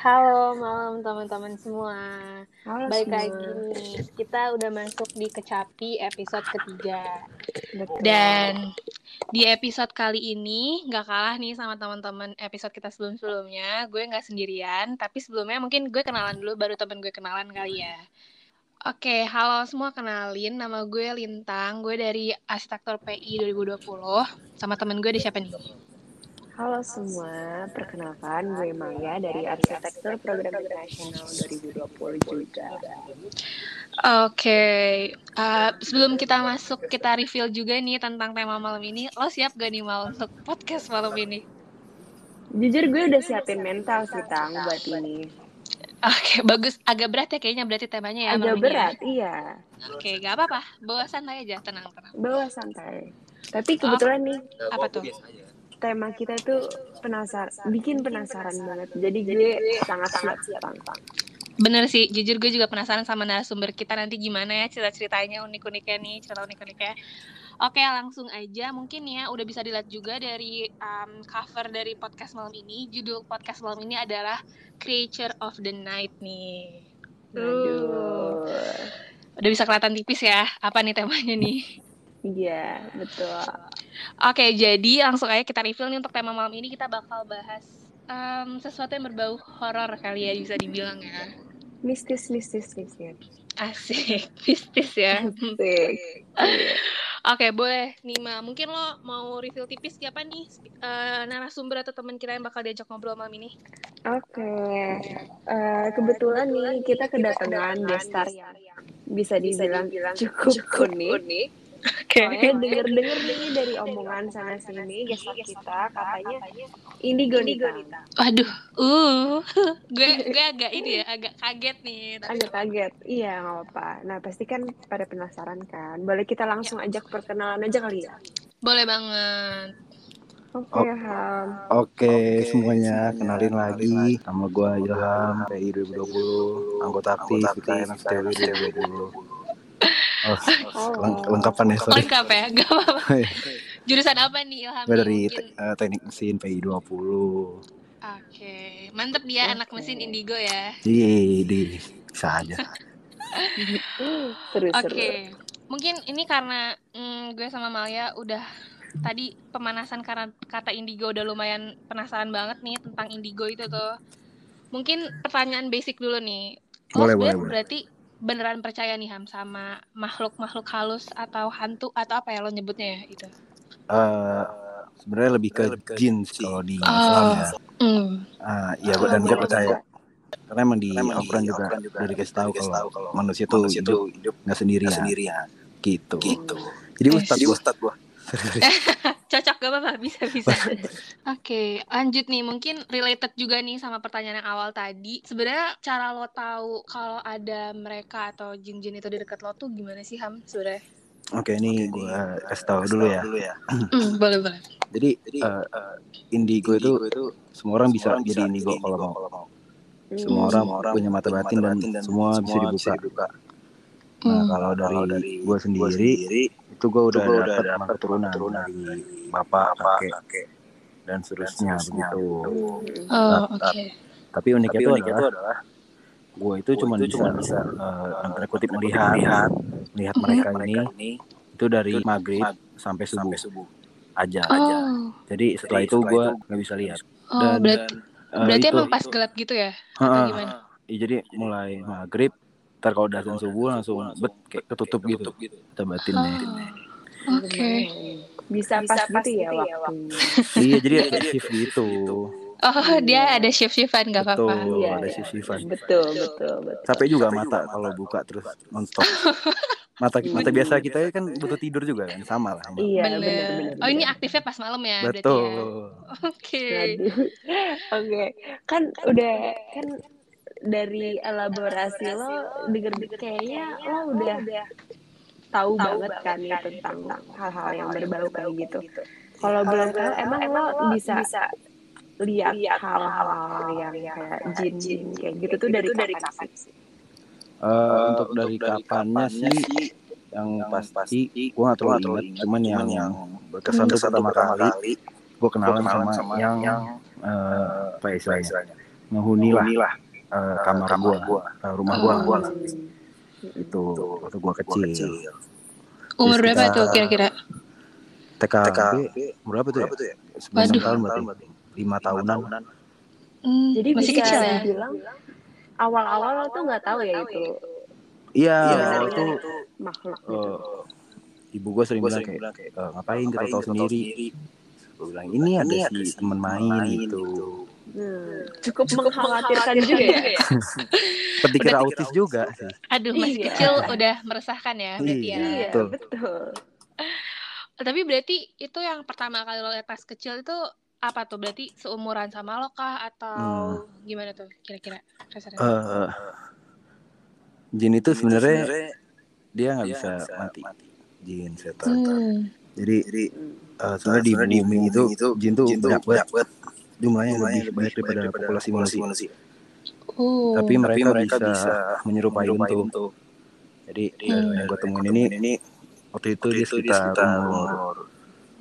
Halo malam teman-teman semua. Halo Balik semua. lagi. Kita udah masuk di Kecapi episode ketiga. Dan di episode kali ini nggak kalah nih sama teman-teman episode kita sebelum-sebelumnya. Gue nggak sendirian, tapi sebelumnya mungkin gue kenalan dulu baru temen gue kenalan kali ya. Oke, halo semua kenalin. Nama gue Lintang. Gue dari Arsitektur PI 2020. Sama temen gue ada siapa nih? Halo semua, perkenalkan gue Maya dari Arsitektur Program Internasional 2020 juga. Oke, uh, sebelum kita masuk, kita reveal juga nih tentang tema malam ini. Lo siap gak nih Mal untuk podcast malam ini? Jujur gue udah siapin mental sih Tang buat ini. Oke, bagus. Agak berat ya kayaknya berarti temanya ya. Agak ya. berat, iya. Oke, gak apa-apa. Bawa santai aja, tenang-tenang. Bawa santai. Tapi kebetulan nih, Apa tuh? Tema kita tuh penasaran, bikin penasaran banget. Jadi gue sangat-sangat siap Tang. Bener sih, jujur gue juga penasaran sama narasumber kita nanti gimana ya cerita-ceritanya unik-uniknya nih, cerita unik-uniknya. Oke, langsung aja. Mungkin ya udah bisa dilihat juga dari um, cover dari podcast malam ini. Judul podcast malam ini adalah Creature of the Night nih. Tuh. Aduh. Udah bisa kelihatan tipis ya, apa nih temanya nih. Iya, betul. Oke, jadi langsung aja kita reveal nih untuk tema malam ini kita bakal bahas em, sesuatu yang berbau horor kali ya bisa dibilang ya. Mistis, mistis, mistis. Asik, mistis ya. Asik. Oke, boleh Nima. Mungkin lo mau reveal tipis siapa nih eh, narasumber atau teman kita yang bakal diajak ngobrol malam ini? Oke, Eh, kebetulan nih kita kedatangan gestar yang bisa dibilang cukup unik. Oke. Soalnya denger-denger nih dari omongan sana sini gestar kita katanya Indigo Nita. Waduh, uh, gue gue agak ini ya, agak kaget nih. Tapi Agak kaget, iya nggak apa-apa. Nah pasti kan pada penasaran kan. Boleh kita langsung ajak perkenalan aja kali ya. boleh banget. Oke Ham. Oke, semuanya kenalin lagi nama gue Ilham PI 2020 anggota aktif IKN STW 2020 Oh, leng- lengkapan ya sorry Lengkap ya, gak apa-apa. Jurusan apa nih Ilham? gue dari te- eh, teknik mesin PI 20 Oke, mantep dia anak mesin indigo ya. Iya, di bisa aja. Oke, mungkin ini karena mm, gue sama Malia udah tadi pemanasan karena kata indigo udah lumayan penasaran banget nih tentang indigo itu tuh. Mungkin pertanyaan basic dulu nih. Boleh, sebenarnya boleh, boleh. berarti beneran percaya nih Ham sama makhluk-makhluk halus atau hantu atau apa ya lo nyebutnya ya itu? Eh, sebenarnya lebih ke jin sih kalau di Oh. Islam ya. Ah, iya gua- dan gue percaya. Karena emang di Al-Quran juga udah dikasih tahu kalau manusia tuh hidup nggak sendirian. gitu. Jadi Eh, ustad jadi gua Cocok gak apa-apa, bisa bisa. Oke, lanjut nih. Mungkin related juga nih sama pertanyaan yang awal tadi. Sebenarnya cara lo tahu kalau ada mereka atau jin-jin itu di dekat lo tuh gimana sih Ham? Sebenarnya? Oke, ini gue kasih tahu dulu ya. Hmm, boleh boleh. Jadi eh, indigo itu semua orang bisa jadi indigo kalau mau. Semua orang punya mata batin dan semua bisa dibuka. Nah, Hmm. kalau dari gue sendiri itu gue udah dapat emang keturunan dari bapak, kakek, dan seterusnya begitu. Oh, oke. Tapi uniknya itu adalah gue itu cuma bisa eh, dalam tanda kutip melihat melihat mereka ini itu dari maghrib sampai subuh aja. Oh, Jadi setelah itu gue nggak bisa lihat. oh Dan, berarti Eh, berarti itu, emang pas gelap gitu ya? Atau gimana? Iya, jadi mulai maghrib, ntar kalau udah azan subuh langsung bet kayak ketutup gitu, kita batinnya. Oh, oke. Bisa pas gitu ya waktunya. iya, jadi kayak shift gitu. Oh, dia ada shift-shiftan gak apa-apa. Betul, Iya, ada iya. shift-shiftan. Betul, betul, betul. Capek juga mata kalau buka terus nonstop. Mata mata biasa kita kan butuh tidur juga kan, sama lah. sama. Iya, Bener. benar benar. Oh, ini aktifnya pas malam ya berarti Betul. ya? Oke. Waduh. Oke, kan udah kan dari elaborasi lo denger kayaknya lo udah tahu banget kan nih tentang hal-hal yang berbau kayak gitu. Kalau boleh tahu, emang lo bisa lihat hal-hal yang kayak jin-jin kayak gitu tuh dari kapan sih? Eh, untuk dari kapannya sih yang pasti gue gak terlalu ingat cuman yang yang berkesan tuh pertama kali gue kenalan sama yang eh, apa ya istilahnya? menghuni lah eh, kamar gue rumah gue Oh. itu waktu gue kecil. Umur Terus berapa kita- tuh kira-kira? TKB berapa tuh ya? Sembilan Waduh. tahun berarti. Lima tahunan. Hmm, Jadi masih bisa kecil ya? awal-awal lo tuh nggak tahu ya itu. Iya awal iya. itu makhluk. gitu. ibu gue sering bilang kayak "Eh, ngapain kita tahu sendiri? gue bilang ini ada si temen main gitu Hmm, cukup, mengkhawatirkan juga ya. seperti kira autis juga sih Aduh, masih Iya. kecil udah meresahkan ya berarti ya. Iya. Iya, Betul. betul. Tapi berarti itu yang pertama kali lo lihat pas kecil itu apa tuh? Berarti seumuran sama lo kah atau gimana tuh kira-kira eh jin itu sebenarnya dia nggak bisa mati jin setan Hmm. jadi eh, sebenarnya di bumi itu jin tuh banyak banget jumlahnya lebih banyak daripada populasi manusia. Oh. tapi mereka, bisa, menyerupai bentuk jadi Hmm. yang gue temuin ini waktu itu dia sekitar umur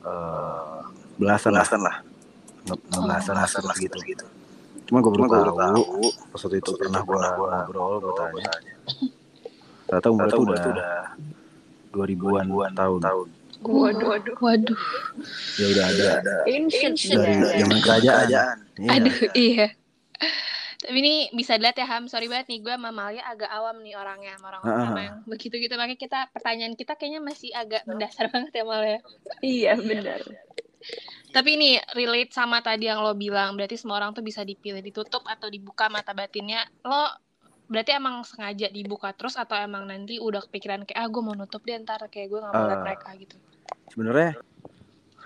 eh, belasan lah. enam belasan lah segitu. gitu cuma gue baru tahu. pas waktu itu pernah gue ngobrol gue tanya. ternyata umurnya tuh udah dua ribuan tahun Waduh, waduh. Waduh. ya udah ada Ancient, dari ya. zaman kerajaan Iya. Aduh, iya. Tapi ini bisa dilihat ya Ham, sorry banget nih gue sama Malia agak awam nih orangnya sama orang Ah. sama yang begitu gitu makanya kita pertanyaan kita kayaknya masih agak mendasar banget ya Malia. Iya, benar. Tapi ini relate sama tadi yang lo bilang, berarti semua orang tuh bisa dipilih ditutup atau dibuka mata batinnya. Lo berarti emang sengaja dibuka terus atau emang nanti udah kepikiran kayak ah gue mau nutup deh ntar kayak gue gak mau Ah. mereka gitu. sebenarnya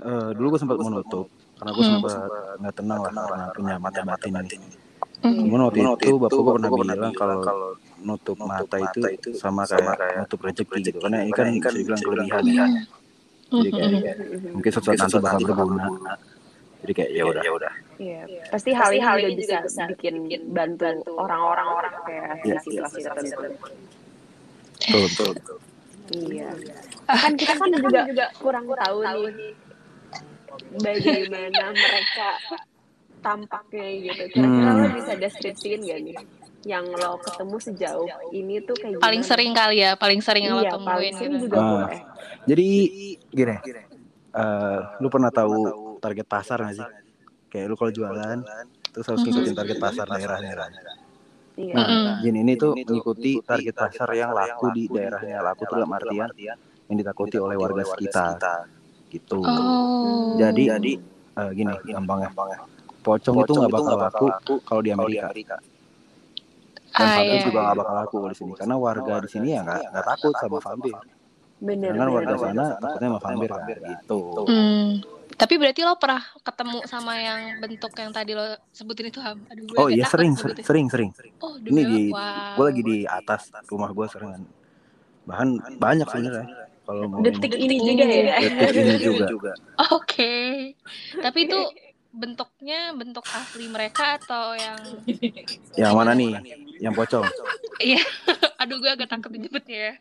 eh, dulu gue sempat mau nutup karena gue Hmm. sempat nggak tenang lah karena punya mata batin ini Hmm. Cuman waktu itu bapak gue pernah bilang kalau nutup mata itu sama kayak nutup rezeki gitu karena ini kan bisa dibilang kelebihan ya. Jadi kayak Hmm. mungkin suatu saat nanti bakal berguna. Jadi kayak ya udah. Iya. Pasti hal ini juga bisa bikin bantu orang-orang orang kayak Iya. di situasi tertentu. Betul, betul. Iya. Kan kita kan juga, kurang tahu nih bagaimana mereka tampaknya gitu. Kira-kira Hmm. lo bisa deskripsiin gak nih? Yang lo ketemu sejauh ini tuh kayak gimana? Paling sering kali ya, paling sering yang lo Iya, temuin paling sering gitu. juga boleh. Jadi gini, eh, lu pernah tahu target pasar nggak sih? Kayak lu kalau jualan, terus harus ngikutin target pasar daerahnya. kan? Iya. Nah, Mm-mm. Jin ini tuh mengikuti target pasar yang laku di daerahnya. Laku tuh dalam artian yang ditakuti oleh warga sekitar. Gitu. Oh. Jadi, eh, gini, gampangnya. Pocong itu nggak bakal laku kalau di Amerika. Dan Ah, vampir iya. juga nggak bakal laku di sini. Karena warga di sini ya nggak nggak takut sama vampir. Bener, bener, warga sana takutnya sama vampir kan. Gitu. Hmm. Tapi berarti lo pernah ketemu sama yang bentuk yang tadi lo sebutin itu Ham? Aduh, gue Oh iya sering, sebutnya. sering, sering. Oh, Ini di, wow. gue lagi di atas rumah gue seringan. Bahkan banyak sebenarnya. Kalau mau Detik ini juga ya. detik ini juga. Oke. Tapi itu bentuknya bentuk asli mereka atau yang Yang mana nih? Yang pocong? Iya. Aduh, gue agak takut disebutnya ya.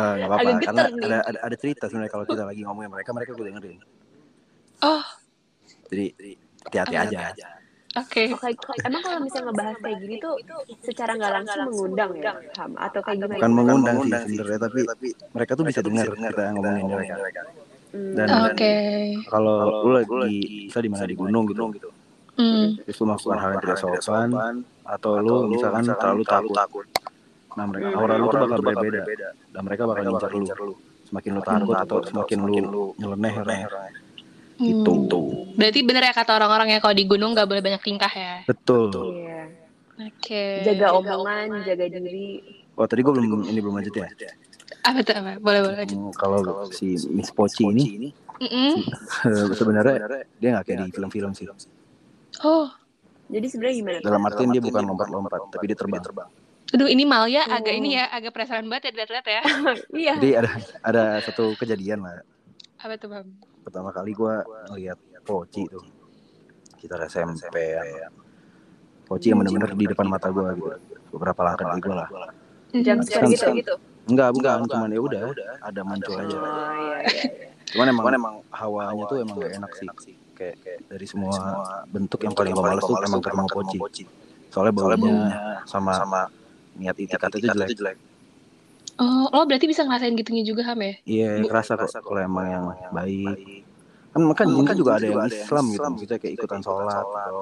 Eh, nggak apa-apa. Karena ada, ada ada cerita sebenarnya kalau kita lagi ngomongin mereka, mereka gue dengerin. Oh, Jadi hati-hati Oke, aja. oke. Oke, emang kalau misalnya ngebahas kayak gini tuh secara nggak langsung mengundang ya, Ham? Atau kayak gimana? Bukan mengundang sih sebenarnya, tapi mereka tuh bisa dengar kita ngomongin mereka. Hmm. Dan Oke. kalau lu lagi bisa di mana di gunung gitu, Hmm. terus lu melakukan hal yang tidak sopan, atau lu misalkan terlalu takut, nah mereka Hmm. aura lu tuh bakal berbeda, dan mereka bakal ngincar lu. Semakin lu takut atau semakin lu nyeleneh Gitu. Hmm. Berarti bener ya kata orang-orang ya kalau di gunung gak boleh banyak tingkah ya. Betul. Iya. Oke. Jaga omongan, jaga diri. Oh tadi gue belum ini belum lanjut ya. Apa tuh apa? Boleh boleh lanjut. Hmm, Kalau si Miss Poci ini Mm-mm. sebenarnya dia nggak kayak di film-film sih. Oh, Jadi sebenarnya gimana? Dalam artian dia bukan lompat-lompat, tapi dia terbang. Aduh, ini Malia oh. agak ini ya, agak penasaran banget ya lihat ya. iya. Jadi ada ada satu kejadian lah. Apa tuh, Bang? Pertama kali gue ngeliat Poci tuh. Kita SMP ya. Poci yang bener-bener di depan mata gue gitu. Beberapa langkah dari gue lah. Jam Kan- gitu gitu. Enggak, bukan, cuman ya udah ada muncul aja. Oh, iya, iya. Cuman emang, emang hawanya tuh emang gak enak sih. Kayak, kayak dari semua bentuk yang paling gue males tuh emang ketemu Poci. Soalnya baunya sama sama niat itikatnya itu jelek. Oh, lo berarti bisa ngerasain gitunya juga, Ham ya? Iya, kerasa kok kalau emang yang baik. Kan kan kan juga ada yang Islam gitu, maksudnya kayak ikutan sholat gitu.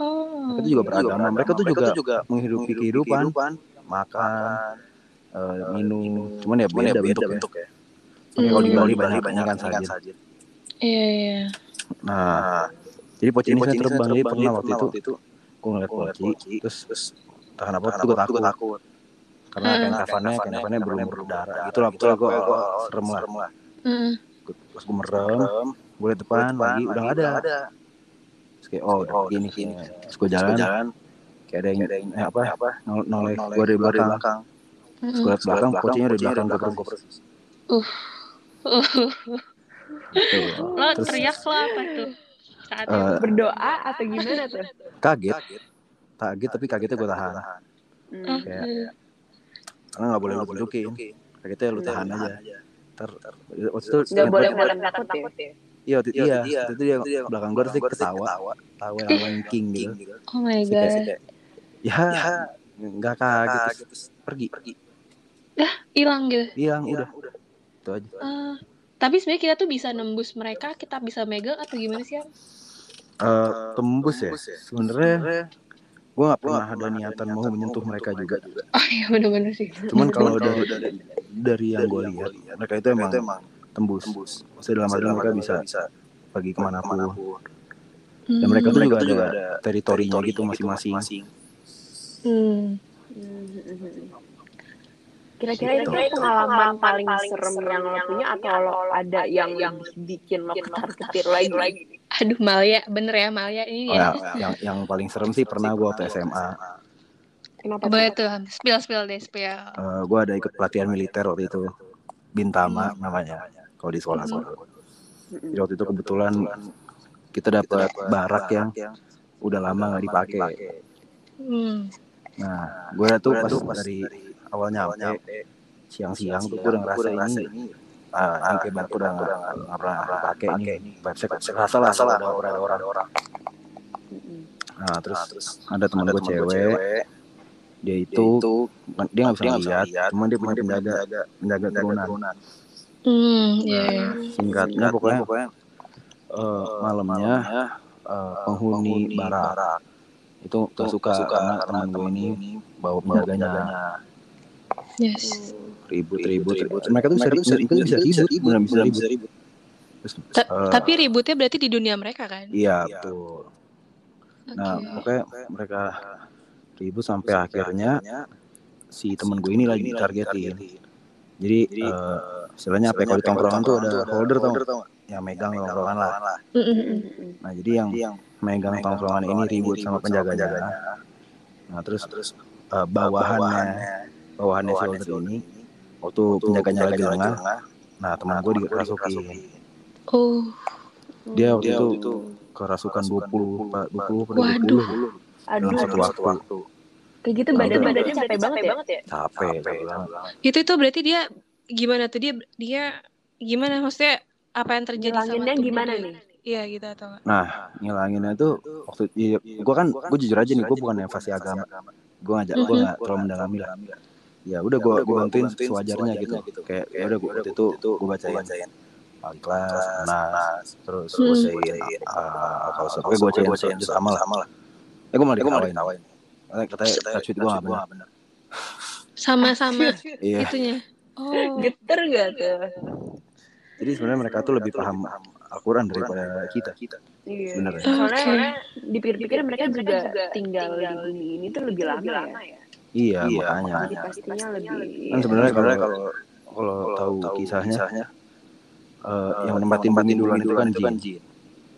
Oh. Mereka tuh juga beragama. Mereka tuh juga menghidupi kehidupan, makan, eh, minum. Cuman ya beda bentuk ya. Oke, kalau di Bali banyak banyak kan sajid. Iya, iya. Nah, jadi poci ini saya terbang jadi pernah waktu itu gue ngeliat poci, terus terus tahan apa gue takut. Karena kain kafannya, kain kafannya belum berdarah. Gitu lah, betul gue serem lah. Terus gue merem, gue liat depan lagi udah gak ada. Terus kayak oh udah gini gini. Terus gue jalan, kayak ada yang eh, apa nol- noleh gue dari belakang. Terus gue liat belakang, pocinya udah di belakang gue persis. Uh. Gitu. Lo Terus teriak lo apa tuh? Saat eh? Berdoa atau gimana tuh? kaget, kaget tapi kagetnya gue tahan. Hmm. kayak Hmm. Karena nggak boleh lu tunjukin. kagetnya lu tahan aja. ter waktu itu Nggak boleh boleh takut ya? iya waktu iya waktu itu dia belakang gue dia ketawa. tawa yang lengking gitu. Oh my kayak- god. ya nggak kaget terus pergi. Hilang gitu. hilang udah. itu aja. Eh, tapi sebenarnya kita tuh bisa nembus mereka, kita bisa megang atau gimana sih? Eh, tembus ya? Sebenarnya gue nggak pernah ada niatan mau menyentuh mereka juga. Oh iya bener-bener sih. cuman kalau dari dari yang gue lihat mereka itu emang tembus. maksudnya dalam arti mereka bisa pergi ke mana pun. dan mereka tuh juga ada teritorinya gitu masing-masing. Hmm. Kira-kira itu pengalaman paling serem yang lo punya atau lo ada yang yang bikin lo ketar-ketir lagi? Aduh Malia, bener ya Malia ini Oh, ya. ya, yang yang paling serem sih pernah gue waktu SMA Kenapa Boleh tuh? spill spill deh spill. gue ada ikut pelatihan militer waktu itu Bintama namanya kalau di sekolah gue jadi waktu itu kebetulan kita dapat barak yang udah lama nggak dipakai Hmm. nah gue tuh pas dari awal nyampe siang-siang tuh gue udah ngerasa ini. Ah ini kayak barak udah nggak nggak pernah pakai ini vibesnya kerasa lah kalau ada orang ada orang. Nah terus ada teman gue cewek. dia itu dia nggak bisa ngeliat cuma dia punya penjaga penjaga. turunan. Hmm, iya. iya. singkatnya pokoknya eh, malamnya eh, penghuni barak. itu gak suka karena teman gue ini bawa penjaganya Yes. ribut ribut ribut mereka tuh bisa ribut mereka tuh bisa ribut benar bisa ribut. Terus, Ta- eh, Tapi ributnya berarti di dunia mereka kan? iya betul. Nah Oke. pokoknya mereka ribut sampai akhirnya si temen gue ini lagi ditargetin. jadi eh, istilahnya apa ya kalau di tongkrongan tuh ada holder tau? nggak? yang megang tongkrongan lah. mm. nah jadi yang megang tongkrongan ini ribut sama penjaga-jaga nah terus eh, bawahannya bawahannya si holder ini waktu penjaganya lagi lengah nah teman gue dikerasukin Oh, dia waktu itu kerasukan 20 pak. 20 pada Waduh. 20 dalam Aduh, satu waktu. Kayak gitu Nah, badan badannya capek banget ya? capek capek banget. itu itu berarti dia gimana tuh? Dia dia gimana? Maksudnya apa yang terjadi tubuh gimana nih? Iya gitu atau enggak? Nah, ngilanginnya tuh waktu ya, gue kan gue jujur aja nih, gue bukan yang fasih agama. Gue ngajak, gue nggak terlalu mendalami lah. Ya udah gue gue bantuin sewajarnya gitu. Kayak ya udah gue waktu itu gue bacain Al-Ikhlas, Nas, terus gue Hmm. bacain kalau pokoknya gue bacain bacain juz amal lah. Eh gue malah diketawain. Katanya katanya tajwid gue nggak benar. Sama-sama Iya. itunya. Oh. Geter gak tuh? Jadi sebenarnya mereka tuh lebih paham Al-Quran daripada kita. Iya. Sebenarnya. Soalnya, dipikir-pikir mereka juga tinggal di bumi ini tuh lebih lama ya. Iya, makanya. Jadi pastinya lebih. Kan sebenarnya kalau kalau kalau tahu kisahnya, eh, yang nempatin bumi duluan itu kan jin.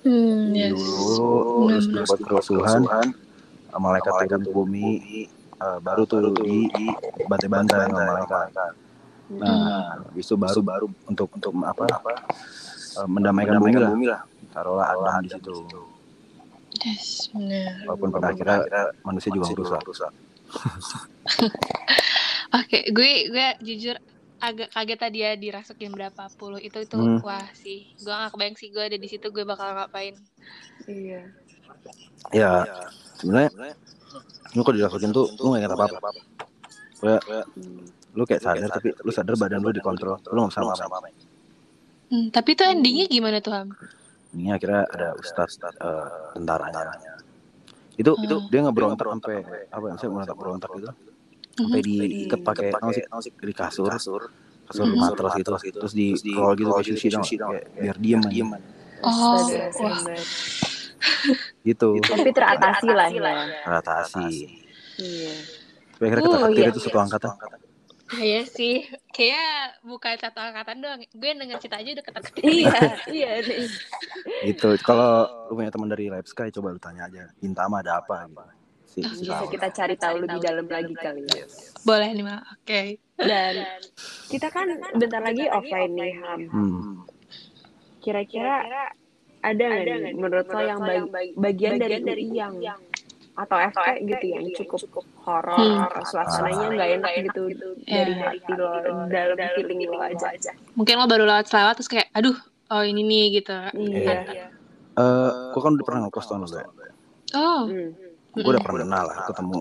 Hmm, yes. Dulu terus dapat kerusuhan, malaikat turun ke bumi, uh, baru tuh di bantai-bantai sama malaikat. Nah, habis itu baru baru untuk untuk apa apa uh, mendamaikan, bumi, lah. bumi lah. Taruhlah Adam di situ. Yes, benar. Walaupun pada akhirnya manusia juga rusak. rusak. Oke, gue gue jujur agak kaget tadi ya dirasuk jam berapa puluh. Itu itu hmm. wah sih gue gak kebayang sih gue ada di situ gue bakal ngapain. Iya. Ya sebenarnya lu kok dirasukin tuh lu gak ingat apa apa kayak lu kayak sadar tapi lu sadar badan lu dikontrol lu gak sama apa hmm, tapi tuh endingnya gimana tuh ham? Ini akhirnya ada ustaz uh, tentaranya itu hmm. itu dia nggak berontak sampai apa yang saya berontak berontak gitu. sampai diikat pakai sih di kasur kasur. kasur hmm. matras gitu. Terus di roll gitu kayak sushi dong biar diem diem. oh gitu. Tapi teratasi lah ya. Teratasi. Iya. Tapi akhirnya kita uh, iya. itu satu angkatan. Iya sih, kayak bukan satu angkatan doang. Gue denger cerita aja udah ketar Iya, iya. Itu kalau lu punya teman dari Lab Sky, coba lu tanya aja. Intama ada apa gitu si, bisa kita cari tahu lebih dalam lagi kali ya. Boleh nih, Oke. Okay. Dan kita kan bentar lagi offline nih, Ham. Hmm. Kira-kira ada nggak nih menurut lo yang bagi, bagian dari dari yang atau efek gitu yang cukup horor hmm. atau suasananya nggak enak gitu yeah. dari hati lo dalam feeling lo aja aja mungkin lo baru lewat selawat terus kayak aduh oh ini nih gitu. Iya. Yeah. uh, gue kan udah pernah ngekos tuh lo oh. Hmm. Gue udah pernah lah ketemu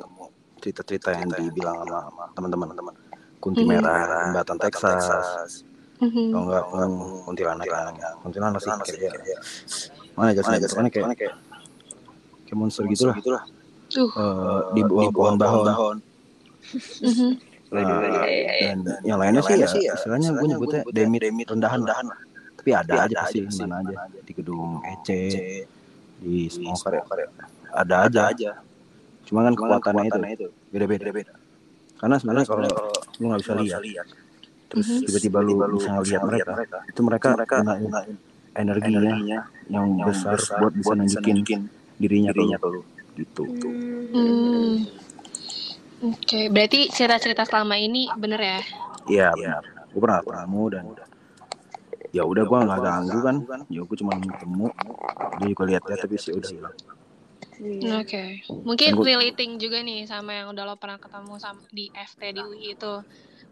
cerita-cerita yang dibilang sama teman-teman. Teman kunti merah jembatan Texas. Kalau enggak kuntilanak kan kuntilanak sih kayak dia mana jasanya jatuhnya kayak kayak monster gitu lah uh, di bawah pohon-pohon Nah, dan yang lainnya sih ya, istilahnya gue nyebutnya demit demit rendahan-rendahan tapi ada aja pasti mana aja. di gedung EC di smoker. ya ada aja. aja. Cuma kan kekuatannya, kekuatannya itu beda-beda. beda karena sebenarnya kalau lu nggak bisa lihat terus mhm. tiba-tiba lu bisa ngelihat mereka, itu mereka mereka gunain energinya, yang, besar, buat bisa nunjukin dirinya, dirinya ke lu. Gitu. Hmm. oke okay. berarti cerita-cerita selama ini bener ya? Iya benar gue pernah ketemu dan ya udah gue nggak ganggu kan ya gue cuma ketemu dia juga lihat-lihat tapi sih udah hilang Iya. Oke, okay. mungkin gua... relating juga nih sama yang udah lo pernah ketemu sama di FT di UI itu.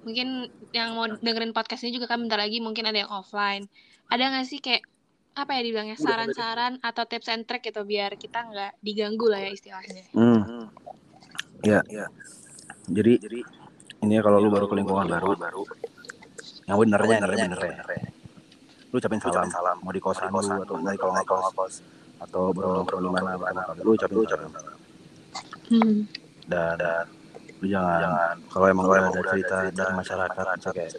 Mungkin yang mau dengerin podcast ini juga kan bentar lagi mungkin ada yang offline. Ada nggak sih kayak apa ya dibilangnya saran-saran atau tips and trick gitu biar kita nggak diganggu lah ya istilahnya. Hmm. Ya, ya. Jadi, jadi ini ya kalau lu baru ke lingkungan baru, baru yang benernya, benernya, benernya, benernya. Lu ucapin salam, salam, mau di kosan lu atau mau di kalau nggak kos atau berapa di mana apa lu ucapin ucapin hmm. dan, dan lu jangan, jangan. Kalau emang kalau ada cerita dari masyarakat kayak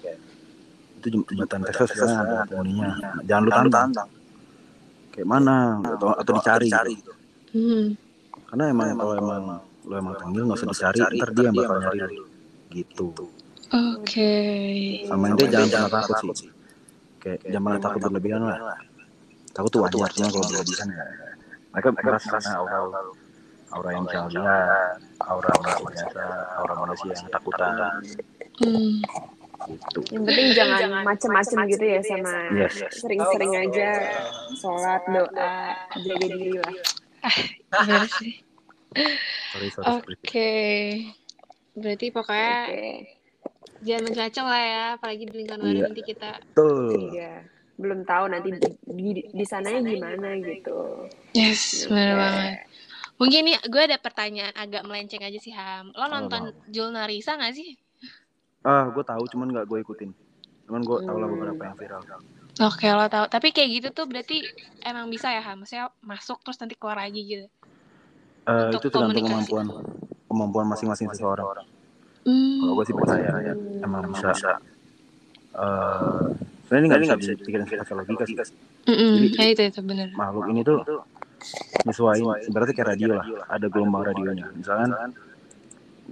itu jembatan Texas kan ada penghuninya. jangan lu tantang kayak mana? Atau atau dicari gitu. Hmm. karena emang kalau emang lu emang tanggil nggak usah dicari ntar dia yang bakal nyari lu. Gitu. Oke. Sama ini jangan pernah takut sih. Kayak jangan takut berlebihan lah Tahu tuh wajar cuma kalau berlebihan ya. Mereka merasa karena aura aura yang lihat, aura aura biasa, aura manusia yang takutan. Hmm. Gitu. Yang penting jangan macem-macem gitu ya sama sering-sering yes. aja sholat doa jaga diri lah. Ah, sih. Oke. Okay. Berarti pokoknya okay. Jangan mencacol lah ya, apalagi di lingkungan iya. nanti kita. Betul. Iya belum tahu nanti di, di, di sananya gimana gitu. Yes, benar banget. Mungkin nih gue ada pertanyaan agak melenceng aja sih Ham. Lo nonton oh, Jul Narisa gak sih? Ah, gue tahu, cuman gak gue ikutin. Cuman gue tahu lah beberapa yang viral. Oke, lo tahu. Tapi kayak gitu tuh berarti emang bisa ya Ham? Maksudnya masuk terus nanti keluar lagi gitu? Uh, itu tergantung kemampuan kemampuan masing-masing seseorang. Hmm. Kalau gue sih percaya ya, emang bisa. Uh, sebenarnya nggak bisa dipikirin pakai logika sih. mm -mm. jadi ya, itu itu benar makhluk ini tuh nyesuaiin berarti kayak radio lah ada gelombang radionya. misalkan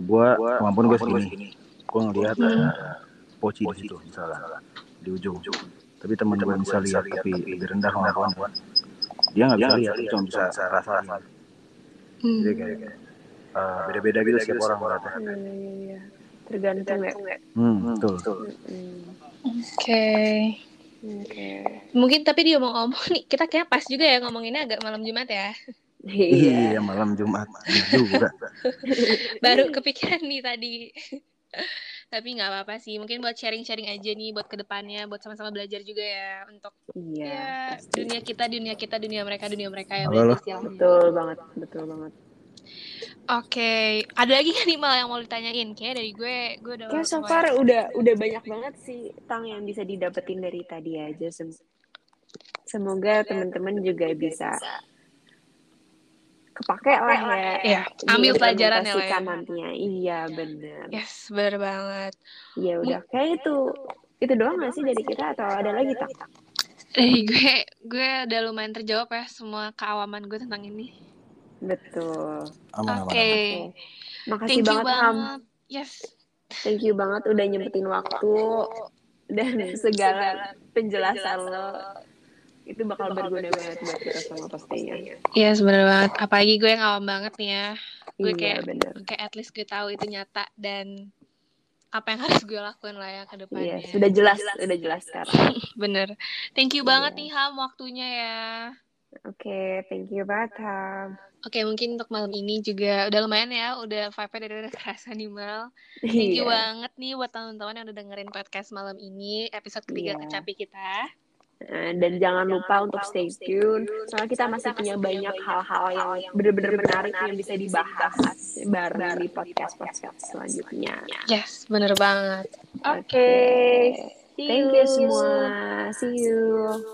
gua kemampuan gue segini. gua ngelihat hmm. ada poci di situ misalnya di ujung. Tapi teman-teman bisa lihat tapi lebih rendah kemampuan. dia nggak bisa lihat cuma bisa rasain hmm. jadi kayak uh, beda-beda gitu setiap orang berarti. Iya, iya, iya. Tergantung ya. Hmm, betul. Hmm. Oke. Oke. Mungkin tapi dia mau ngomong nih, kita kayak pas juga ya ngomonginnya agak malam Jumat ya. Iya. Iya, malam Jumat juga. Baru kepikiran nih tadi. tapi nggak apa-apa sih, mungkin buat sharing-sharing aja nih buat ke depannya, buat sama-sama belajar juga ya untuk Iya. ya dunia kita, dunia kita, dunia mereka, dunia mereka ya. Betul banget, betul banget. Oke, ada lagi nggak nih mal yang mau ditanyain? Kayak dari gue, gue udah Kayak so far udah udah banyak banget sih tang yang bisa didapetin dari tadi aja. Sem- Semoga teman-teman juga bisa kepake lah ya. Iya, ambil pelajarannya lah ya. diimplementasikan nantinya. Iya benar. Yes, bener banget. Iya udah kayak itu itu doang gak sih dari kita atau ada lagi tak? Dari gue, gue udah lumayan terjawab ya semua keawaman gue tentang ini. Betul. Oke, aman. Makasih thank you banget Ham. banget. Yes, Thank you banget udah nyempetin waktu dan segala penjelasan lo itu bakal berguna banget buat kita semua pastinya. yes bener banget. Apalagi gue yang awam banget nih ya. Gue iya kayak benar. kayak at least gue tahu itu nyata dan apa yang harus gue lakuin lah ya ke Iya, depannya. sudah jelas, sudah jelas sekarang. Bener. Thank you Iya. banget nih Ham waktunya ya. Oke, thank you banget Ham. Oke, mungkin untuk malam ini juga udah lumayan ya, udah vibe-nya dari udah kerasa nih Mal. Thank you Iya. banget nih buat teman-teman yang udah dengerin podcast malam ini, episode ketiga Iya. kecapi kita. Nah, dan jangan lupa untuk stay tune, soalnya kita masih punya banyak hal-hal yang benar-benar menarik yang bisa dibahas bareng di podcast-podcast selanjutnya. Yes, bener banget. Oke, thank you semua. See you.